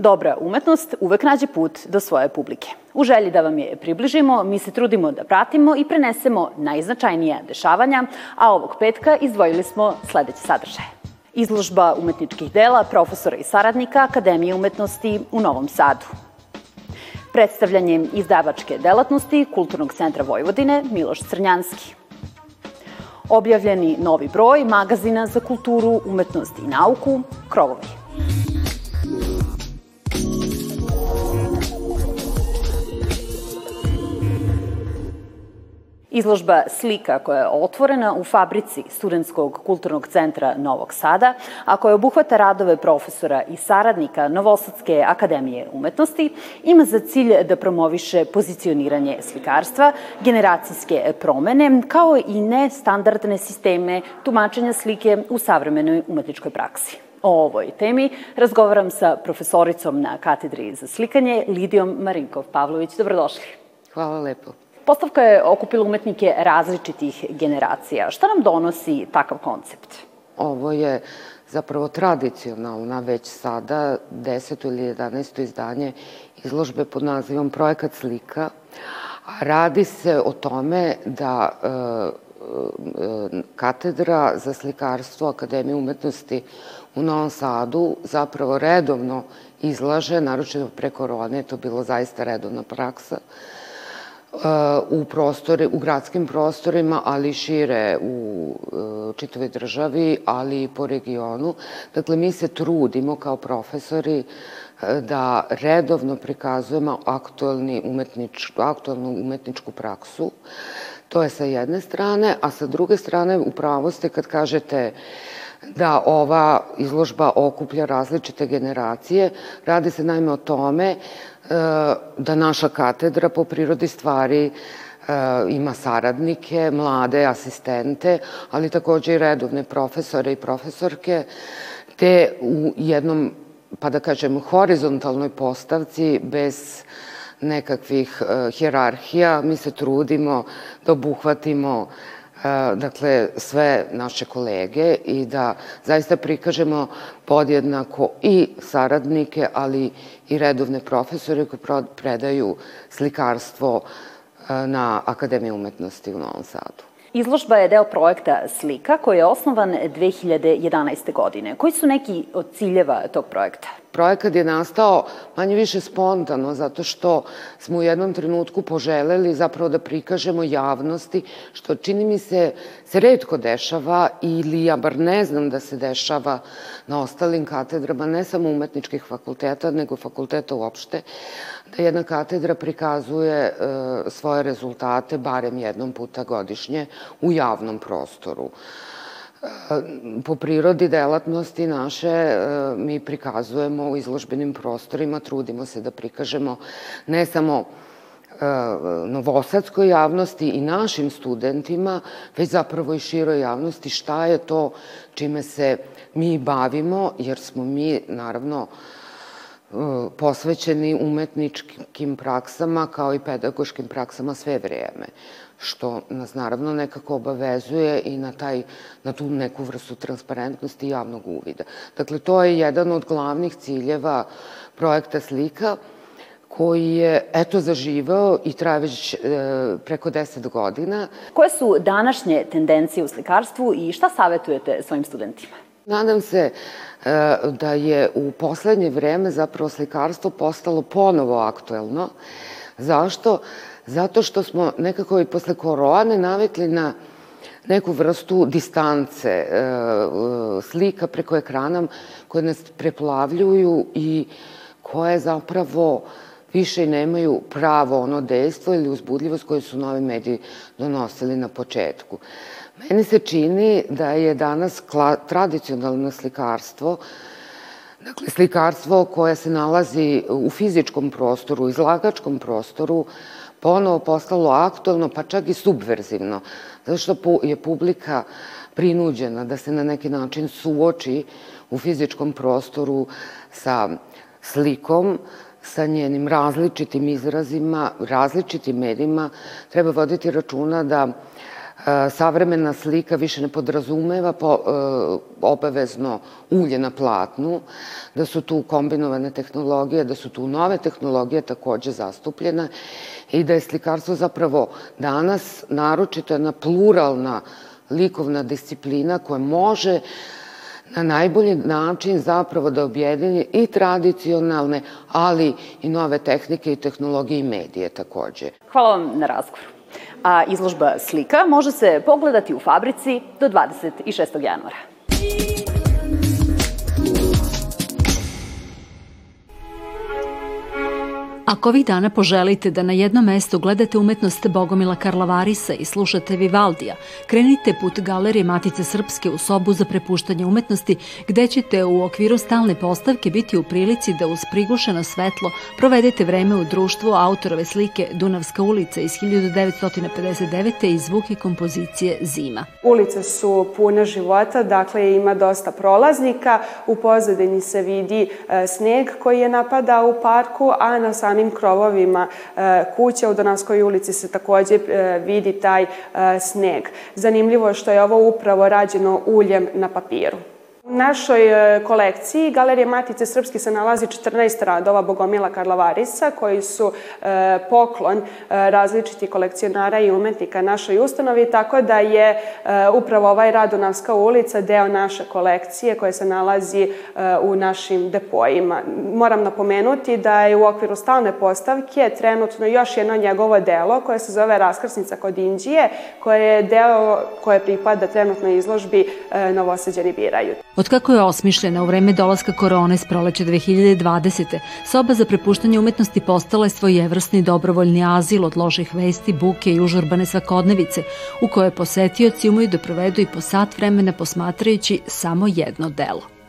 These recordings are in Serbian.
Dobra umetnost uvek nađe put do svoje publike. U želji da vam je približimo, mi se trudimo da pratimo i prenesemo najznačajnija dešavanja, a ovog petka izdvojili smo sledeće sadržaje. Izložba umetničkih dela profesora i saradnika Akademije umetnosti u Novom Sadu. Predstavljanjem izdavačke delatnosti Kulturnog centra Vojvodine Miloš Crnjanski. Objavljeni novi broj magazina za kulturu, umetnost i nauku Krovovi. Izložba slika koja je otvorena u fabrici Studenskog kulturnog centra Novog Sada, a koja obuhvata radove profesora i saradnika Novosadske akademije umetnosti, ima za cilj da promoviše pozicioniranje slikarstva, generacijske promene, kao i nestandardne sisteme tumačenja slike u savremenoj umetničkoj praksi. O ovoj temi razgovaram sa profesoricom na katedri za slikanje Lidijom Marinkov-Pavlović. Dobrodošli. Hvala lepo. Postavka je okupila umetnike različitih generacija. Šta nam donosi takav koncept? Ovo je zapravo tradicionalna već sada 10. ili 11. izdanje izložbe pod nazivom Projekat slika. Radi se o tome da e, e, katedra za slikarstvo Akademije umetnosti u Novom Sadu zapravo redovno izlaže, naročito pre korone, to bilo zaista redovna praksa, u prostore, u gradskim prostorima, ali šire u e, čitavoj državi, ali i po regionu. Dakle, mi se trudimo kao profesori e, da redovno prikazujemo aktualni umetnič, aktualnu umetničku praksu. To je sa jedne strane, a sa druge strane upravo ste kad kažete da ova izložba okuplja različite generacije. Radi se najme o tome E, da naša katedra po prirodi stvari e, ima saradnike, mlade asistente, ali takođe i redovne profesore i profesorke, te u jednom, pa da kažem, horizontalnoj postavci bez nekakvih uh, hjerarhija, mi se trudimo da obuhvatimo dakle, sve naše kolege i da zaista prikažemo podjednako i saradnike, ali i redovne profesore koji predaju slikarstvo na Akademiji umetnosti u Novom Sadu. Izložba je deo projekta Slika koji je osnovan 2011. godine. Koji su neki od ciljeva tog projekta? Projekat je nastao manje više spontano, zato što smo u jednom trenutku poželeli zapravo da prikažemo javnosti, što čini mi se se redko dešava ili ja bar ne znam da se dešava na ostalim katedrama, ne samo umetničkih fakulteta, nego fakulteta uopšte, da jedna katedra prikazuje e, svoje rezultate barem jednom puta godišnje u javnom prostoru. Po prirodi delatnosti naše e, mi prikazujemo u izložbenim prostorima, trudimo se da prikažemo ne samo e, novosadskoj javnosti i našim studentima, već zapravo i široj javnosti šta je to čime se mi bavimo, jer smo mi, naravno, e, posvećeni umetničkim praksama kao i pedagoškim praksama sve vreme što nas naravno nekako obavezuje i na, taj, na tu neku vrstu transparentnosti i javnog uvida. Dakle, to je jedan od glavnih ciljeva projekta Slika, koji je, eto, zaživao i traje već e, preko 10 godina. Koje su današnje tendencije u slikarstvu i šta savetujete svojim studentima? Nadam se e, da je u poslednje vreme zapravo slikarstvo postalo ponovo aktuelno. Zašto? Zato što smo nekako i posle korone navikli na neku vrstu distance, e, e, slika preko ekrana koje nas preplavljuju i koje zapravo više nemaju pravo ono dejstvo ili uzbudljivost koju su novi mediji donosili na početku. Meni se čini da je danas tradicionalno slikarstvo, dakle slikarstvo koje se nalazi u fizičkom prostoru, izlagačkom prostoru, ponovo postalo aktualno, pa čak i subverzivno, zato što je publika prinuđena da se na neki način suoči u fizičkom prostoru sa slikom, sa njenim različitim izrazima, različitim medijima, treba voditi računa da savremena slika više ne podrazumeva po, e, obavezno ulje na platnu, da su tu kombinovane tehnologije, da su tu nove tehnologije takođe zastupljene i da je slikarstvo zapravo danas naročito jedna pluralna likovna disciplina koja može na najbolji način zapravo da objedini i tradicionalne, ali i nove tehnike i tehnologije i medije takođe. Hvala vam na razgovoru. A izložba slika može se pogledati u fabrici do 26. januara. Ako ovih dana poželite da na jednom mestu gledate umetnost Bogomila Karlavarisa i slušate Vivaldija, krenite put Galerije Matice Srpske u sobu za prepuštanje umetnosti, gde ćete u okviru stalne postavke biti u prilici da uz prigušeno svetlo provedete vreme u društvu autorove slike Dunavska ulica iz 1959. i zvuke kompozicije Zima. Ulice su pune života, dakle ima dosta prolaznika, u pozadini se vidi e, sneg koji je napada u parku, a na sami samim krovovima e, kuća u Donavskoj ulici se takođe e, vidi taj e, sneg. Zanimljivo je što je ovo upravo rađeno uljem na papiru. U našoj e, kolekciji Galerije Matice Srpske se nalazi 14 radova Bogomila Karlavarisa koji su e, poklon e, različitih kolekcionara i umetnika našoj ustanovi, tako da je upravo ovaj rad Dunavska ulica deo naše kolekcije koje se nalazi u našim depojima. Moram napomenuti da je u okviru stalne postavke trenutno još jedno njegovo delo koje se zove Raskrsnica kod Indije, koje je deo koje pripada trenutno izložbi Novoseđani biraju. Od kako je osmišljena u vreme dolaska korone s proleća 2020. soba za prepuštanje umetnosti postala je svojevrsni dobrovoljni azil od loših vesti, buke i užurbane svakodnevice, u kojoj posetioci umeju da provedu i po sat vremena posmatrajući samo jedno delo.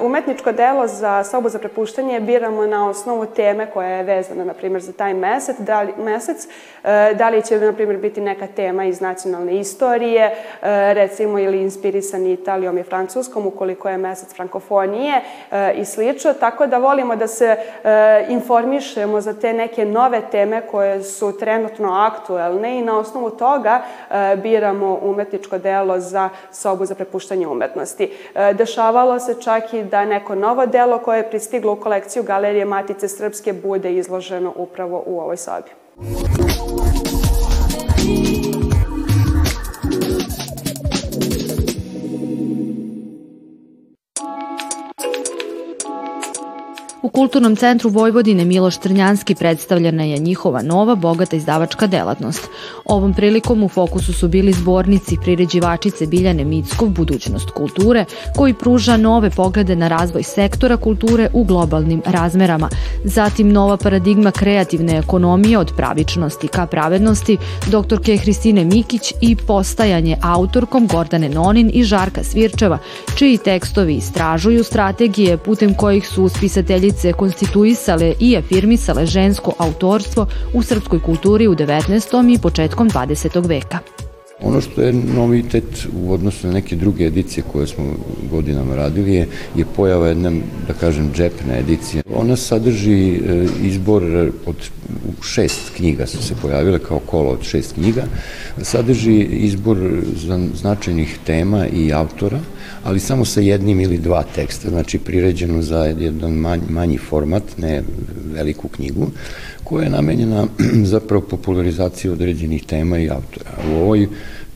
Umetničko delo za sobu za prepuštanje biramo na osnovu teme koja je vezana, na primjer, za taj mesec. Da li, mesec, e, da li će, na primjer, biti neka tema iz nacionalne istorije, e, recimo, ili inspirisan Italijom i Francuskom, ukoliko je mesec frankofonije e, i slično. Tako da volimo da se informišemo za te neke nove teme koje su trenutno aktuelne i na osnovu toga biramo umetničko delo za sobu za prepuštanje umetnosti. Dešavalo se čak i da neko novo delo koje je pristiglo u kolekciju Galerije Matice Srpske bude izloženo upravo u ovoj sobi. Kulturnom centru Vojvodine Miloš Trnjanski predstavljena je njihova nova, bogata izdavačka delatnost. Ovom prilikom u fokusu su bili zbornici priređivačice Biljane Mickov Budućnost kulture, koji pruža nove poglede na razvoj sektora kulture u globalnim razmerama. Zatim nova paradigma kreativne ekonomije od pravičnosti ka pravednosti doktorke Hristine Mikić i postajanje autorkom Gordane Nonin i Žarka Svirčeva, čiji tekstovi istražuju strategije putem kojih su spisatelji porodice konstituisale i afirmisale žensko autorstvo u srpskoj kulturi u 19. i početkom 20. veka. Ono što je novitet u odnosu na neke druge edicije koje smo godinama radili je, je pojava jedna, da kažem, džepna edicija. Ona sadrži e, izbor od šest knjiga su se pojavile kao kolo od šest knjiga. Sadrži izbor značajnih tema i autora, ali samo sa jednim ili dva teksta, znači priređeno za jedan manj, manji format, ne veliku knjigu, koja je namenjena zapravo popularizaciji određenih tema i autora. U ovoj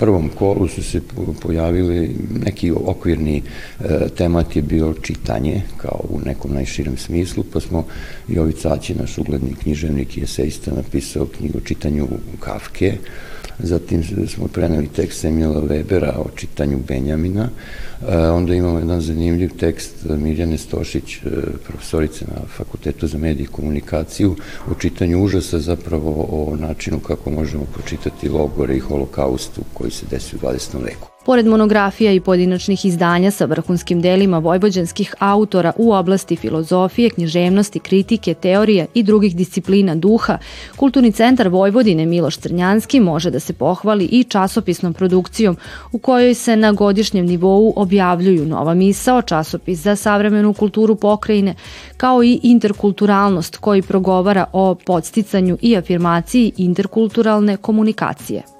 prvom kolu su se pojavili neki okvirni e, temat je bio čitanje, kao u nekom najširem smislu, pa smo Jovica Aći, naš ugledni književnik i esejista, napisao knjigu o čitanju Kafke, zatim smo preneli tekst Emila Webera o čitanju Benjamina, e, onda imamo jedan zanimljiv tekst Mirjane Stošić, e, profesorice na Fakultetu za medije i komunikaciju, o čitanju užasa zapravo o načinu kako možemo pročitati logore i holokaustu koji se desi u 20. veku. Pored monografija i pojedinačnih izdanja sa vrhunskim delima vojvođanskih autora u oblasti filozofije, književnosti, kritike, teorije i drugih disciplina duha, Kulturni centar Vojvodine Miloš Crnjanski može da se pohvali i časopisnom produkcijom u kojoj se na godišnjem nivou objavljuju nova misao, časopis za savremenu kulturu pokrajine, kao i interkulturalnost koji progovara o podsticanju i afirmaciji interkulturalne komunikacije.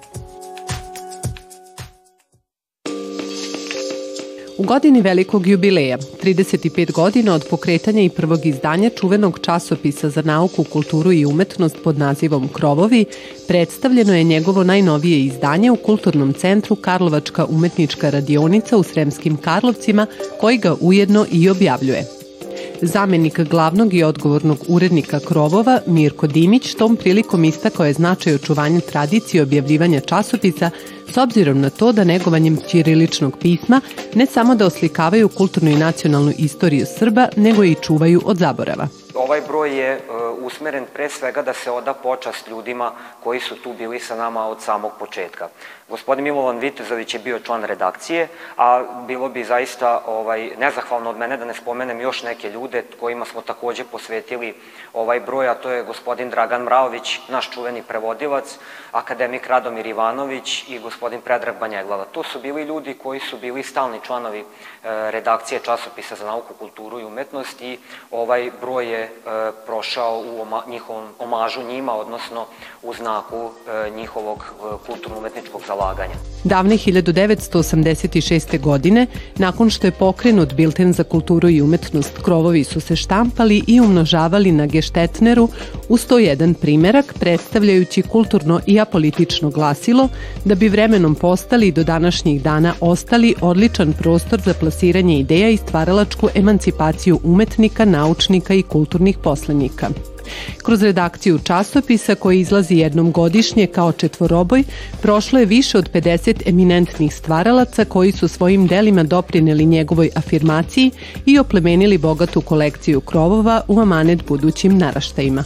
U godini velikog jubileja, 35 godina od pokretanja i prvog izdanja čuvenog časopisa za nauku, kulturu i umetnost pod nazivom Krovovi, predstavljeno je njegovo najnovije izdanje u Kulturnom centru Karlovačka umetnička radionica u Sremskim Karlovcima, koji ga ujedno i objavljuje. Zamenik glavnog i odgovornog urednika Krovova, Mirko Dimić, tom prilikom istakao je značaj očuvanja tradicije objavljivanja časopisa s obzirom na to da negovanjem ćiriličnog pisma ne samo da oslikavaju kulturnu i nacionalnu istoriju Srba, nego i čuvaju od zaborava. Ovaj broj je uh, usmeren pre svega da se oda počast ljudima koji su tu bili sa nama od samog početka. Gospodin Milovan Vitezović je bio član redakcije, a bilo bi zaista ovaj, nezahvalno od mene da ne spomenem još neke ljude kojima smo takođe posvetili ovaj broj, a to je gospodin Dragan Mraović, naš čuveni prevodilac, akademik Radomir Ivanović i gospodin Predrag Banjeglava. To su bili ljudi koji su bili stalni članovi e, redakcije časopisa za nauku, kulturu i umetnost i ovaj broj je e, prošao u oma, njihovom omažu njima, odnosno u znaku e, njihovog e, kulturno-umetničkog zalaganja. Davne 1986. godine, nakon što je pokrenut Bilten za kulturu i umetnost, krovovi su se štampali i umnožavali na Geštetneru u 101 primerak, predstavljajući kulturno i apolitično glasilo, da bi vremenom postali do današnjih dana ostali odličan prostor za plasiranje ideja i stvaralačku emancipaciju umetnika, naučnika i kulturnih poslenika. Kroz redakciju časopisa koji izlazi jednom godišnje kao četvoroboj, prošlo je više od 50 eminentnih stvaralaca koji su svojim delima doprineli njegovoj afirmaciji i oplemenili bogatu kolekciju krovova u amanet budućim naraštajima.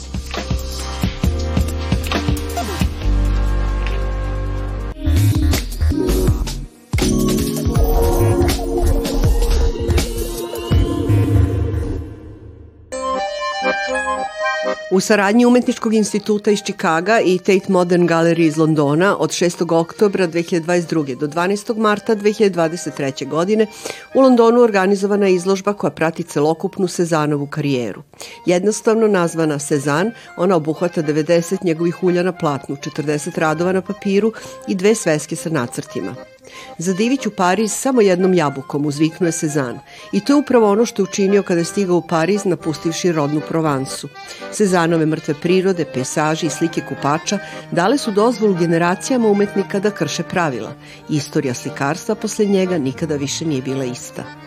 U saradnji Umetničkog instituta iz Čikaga i Tate Modern Gallery iz Londona od 6. oktobra 2022. do 12. marta 2023. godine u Londonu organizovana je izložba koja prati celokupnu Sezanovu karijeru. Jednostavno nazvana Sezan, ona obuhvata 90 njegovih ulja na platnu, 40 radova na papiru i dve sveske sa nacrtima. Zadiviću Pariz samo jednom jabukom, uzviknuje Sezan. I to je upravo ono što je učinio kada je stigao u Pariz napustivši rodnu Provansu. Sezanove mrtve prirode, pesaži i slike kupača dale su dozvolu generacijama umetnika da krše pravila. Istorija slikarstva posle njega nikada više nije bila ista.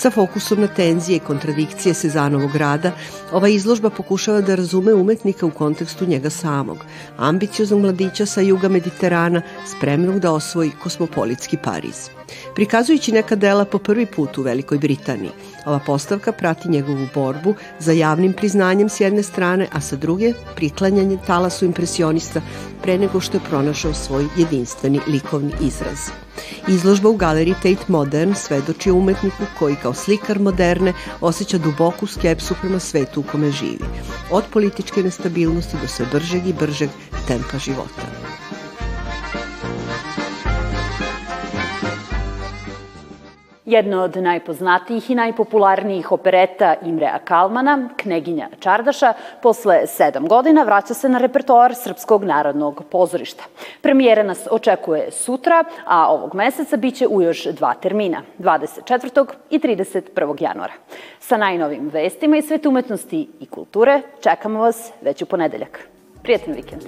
Sa fokusom na tenzije i kontradikcije Sezanovog rada, ova izložba pokušava da razume umetnika u kontekstu njega samog, ambicioznog mladića sa juga Mediterana, spremnog da osvoji kosmopolitski Pariz. Prikazujući neka dela po prvi put u Velikoj Britaniji, ova postavka prati njegovu borbu za javnim priznanjem s jedne strane, a sa druge priklanjanje talasu impresionista pre nego što je pronašao svoj jedinstveni likovni izraz. Izložba u galeriji Tate Modern svedoči umetniku koji kao slikar moderne osjeća duboku skepsu prema svetu u kome živi, od političke nestabilnosti do sve bržeg i bržeg tempa života. Jedno od najpoznatijih i najpopularnijih opereta Imrea Kalmana, Kneginja Čardaša, posle sedam godina vraća se na repertoar Srpskog narodnog pozorišta. Premijera nas očekuje sutra, a ovog meseca biće u još dva termina, 24. i 31. januara. Sa najnovim vestima i svet umetnosti i kulture čekamo vas već u ponedeljak. Prijetan vikend!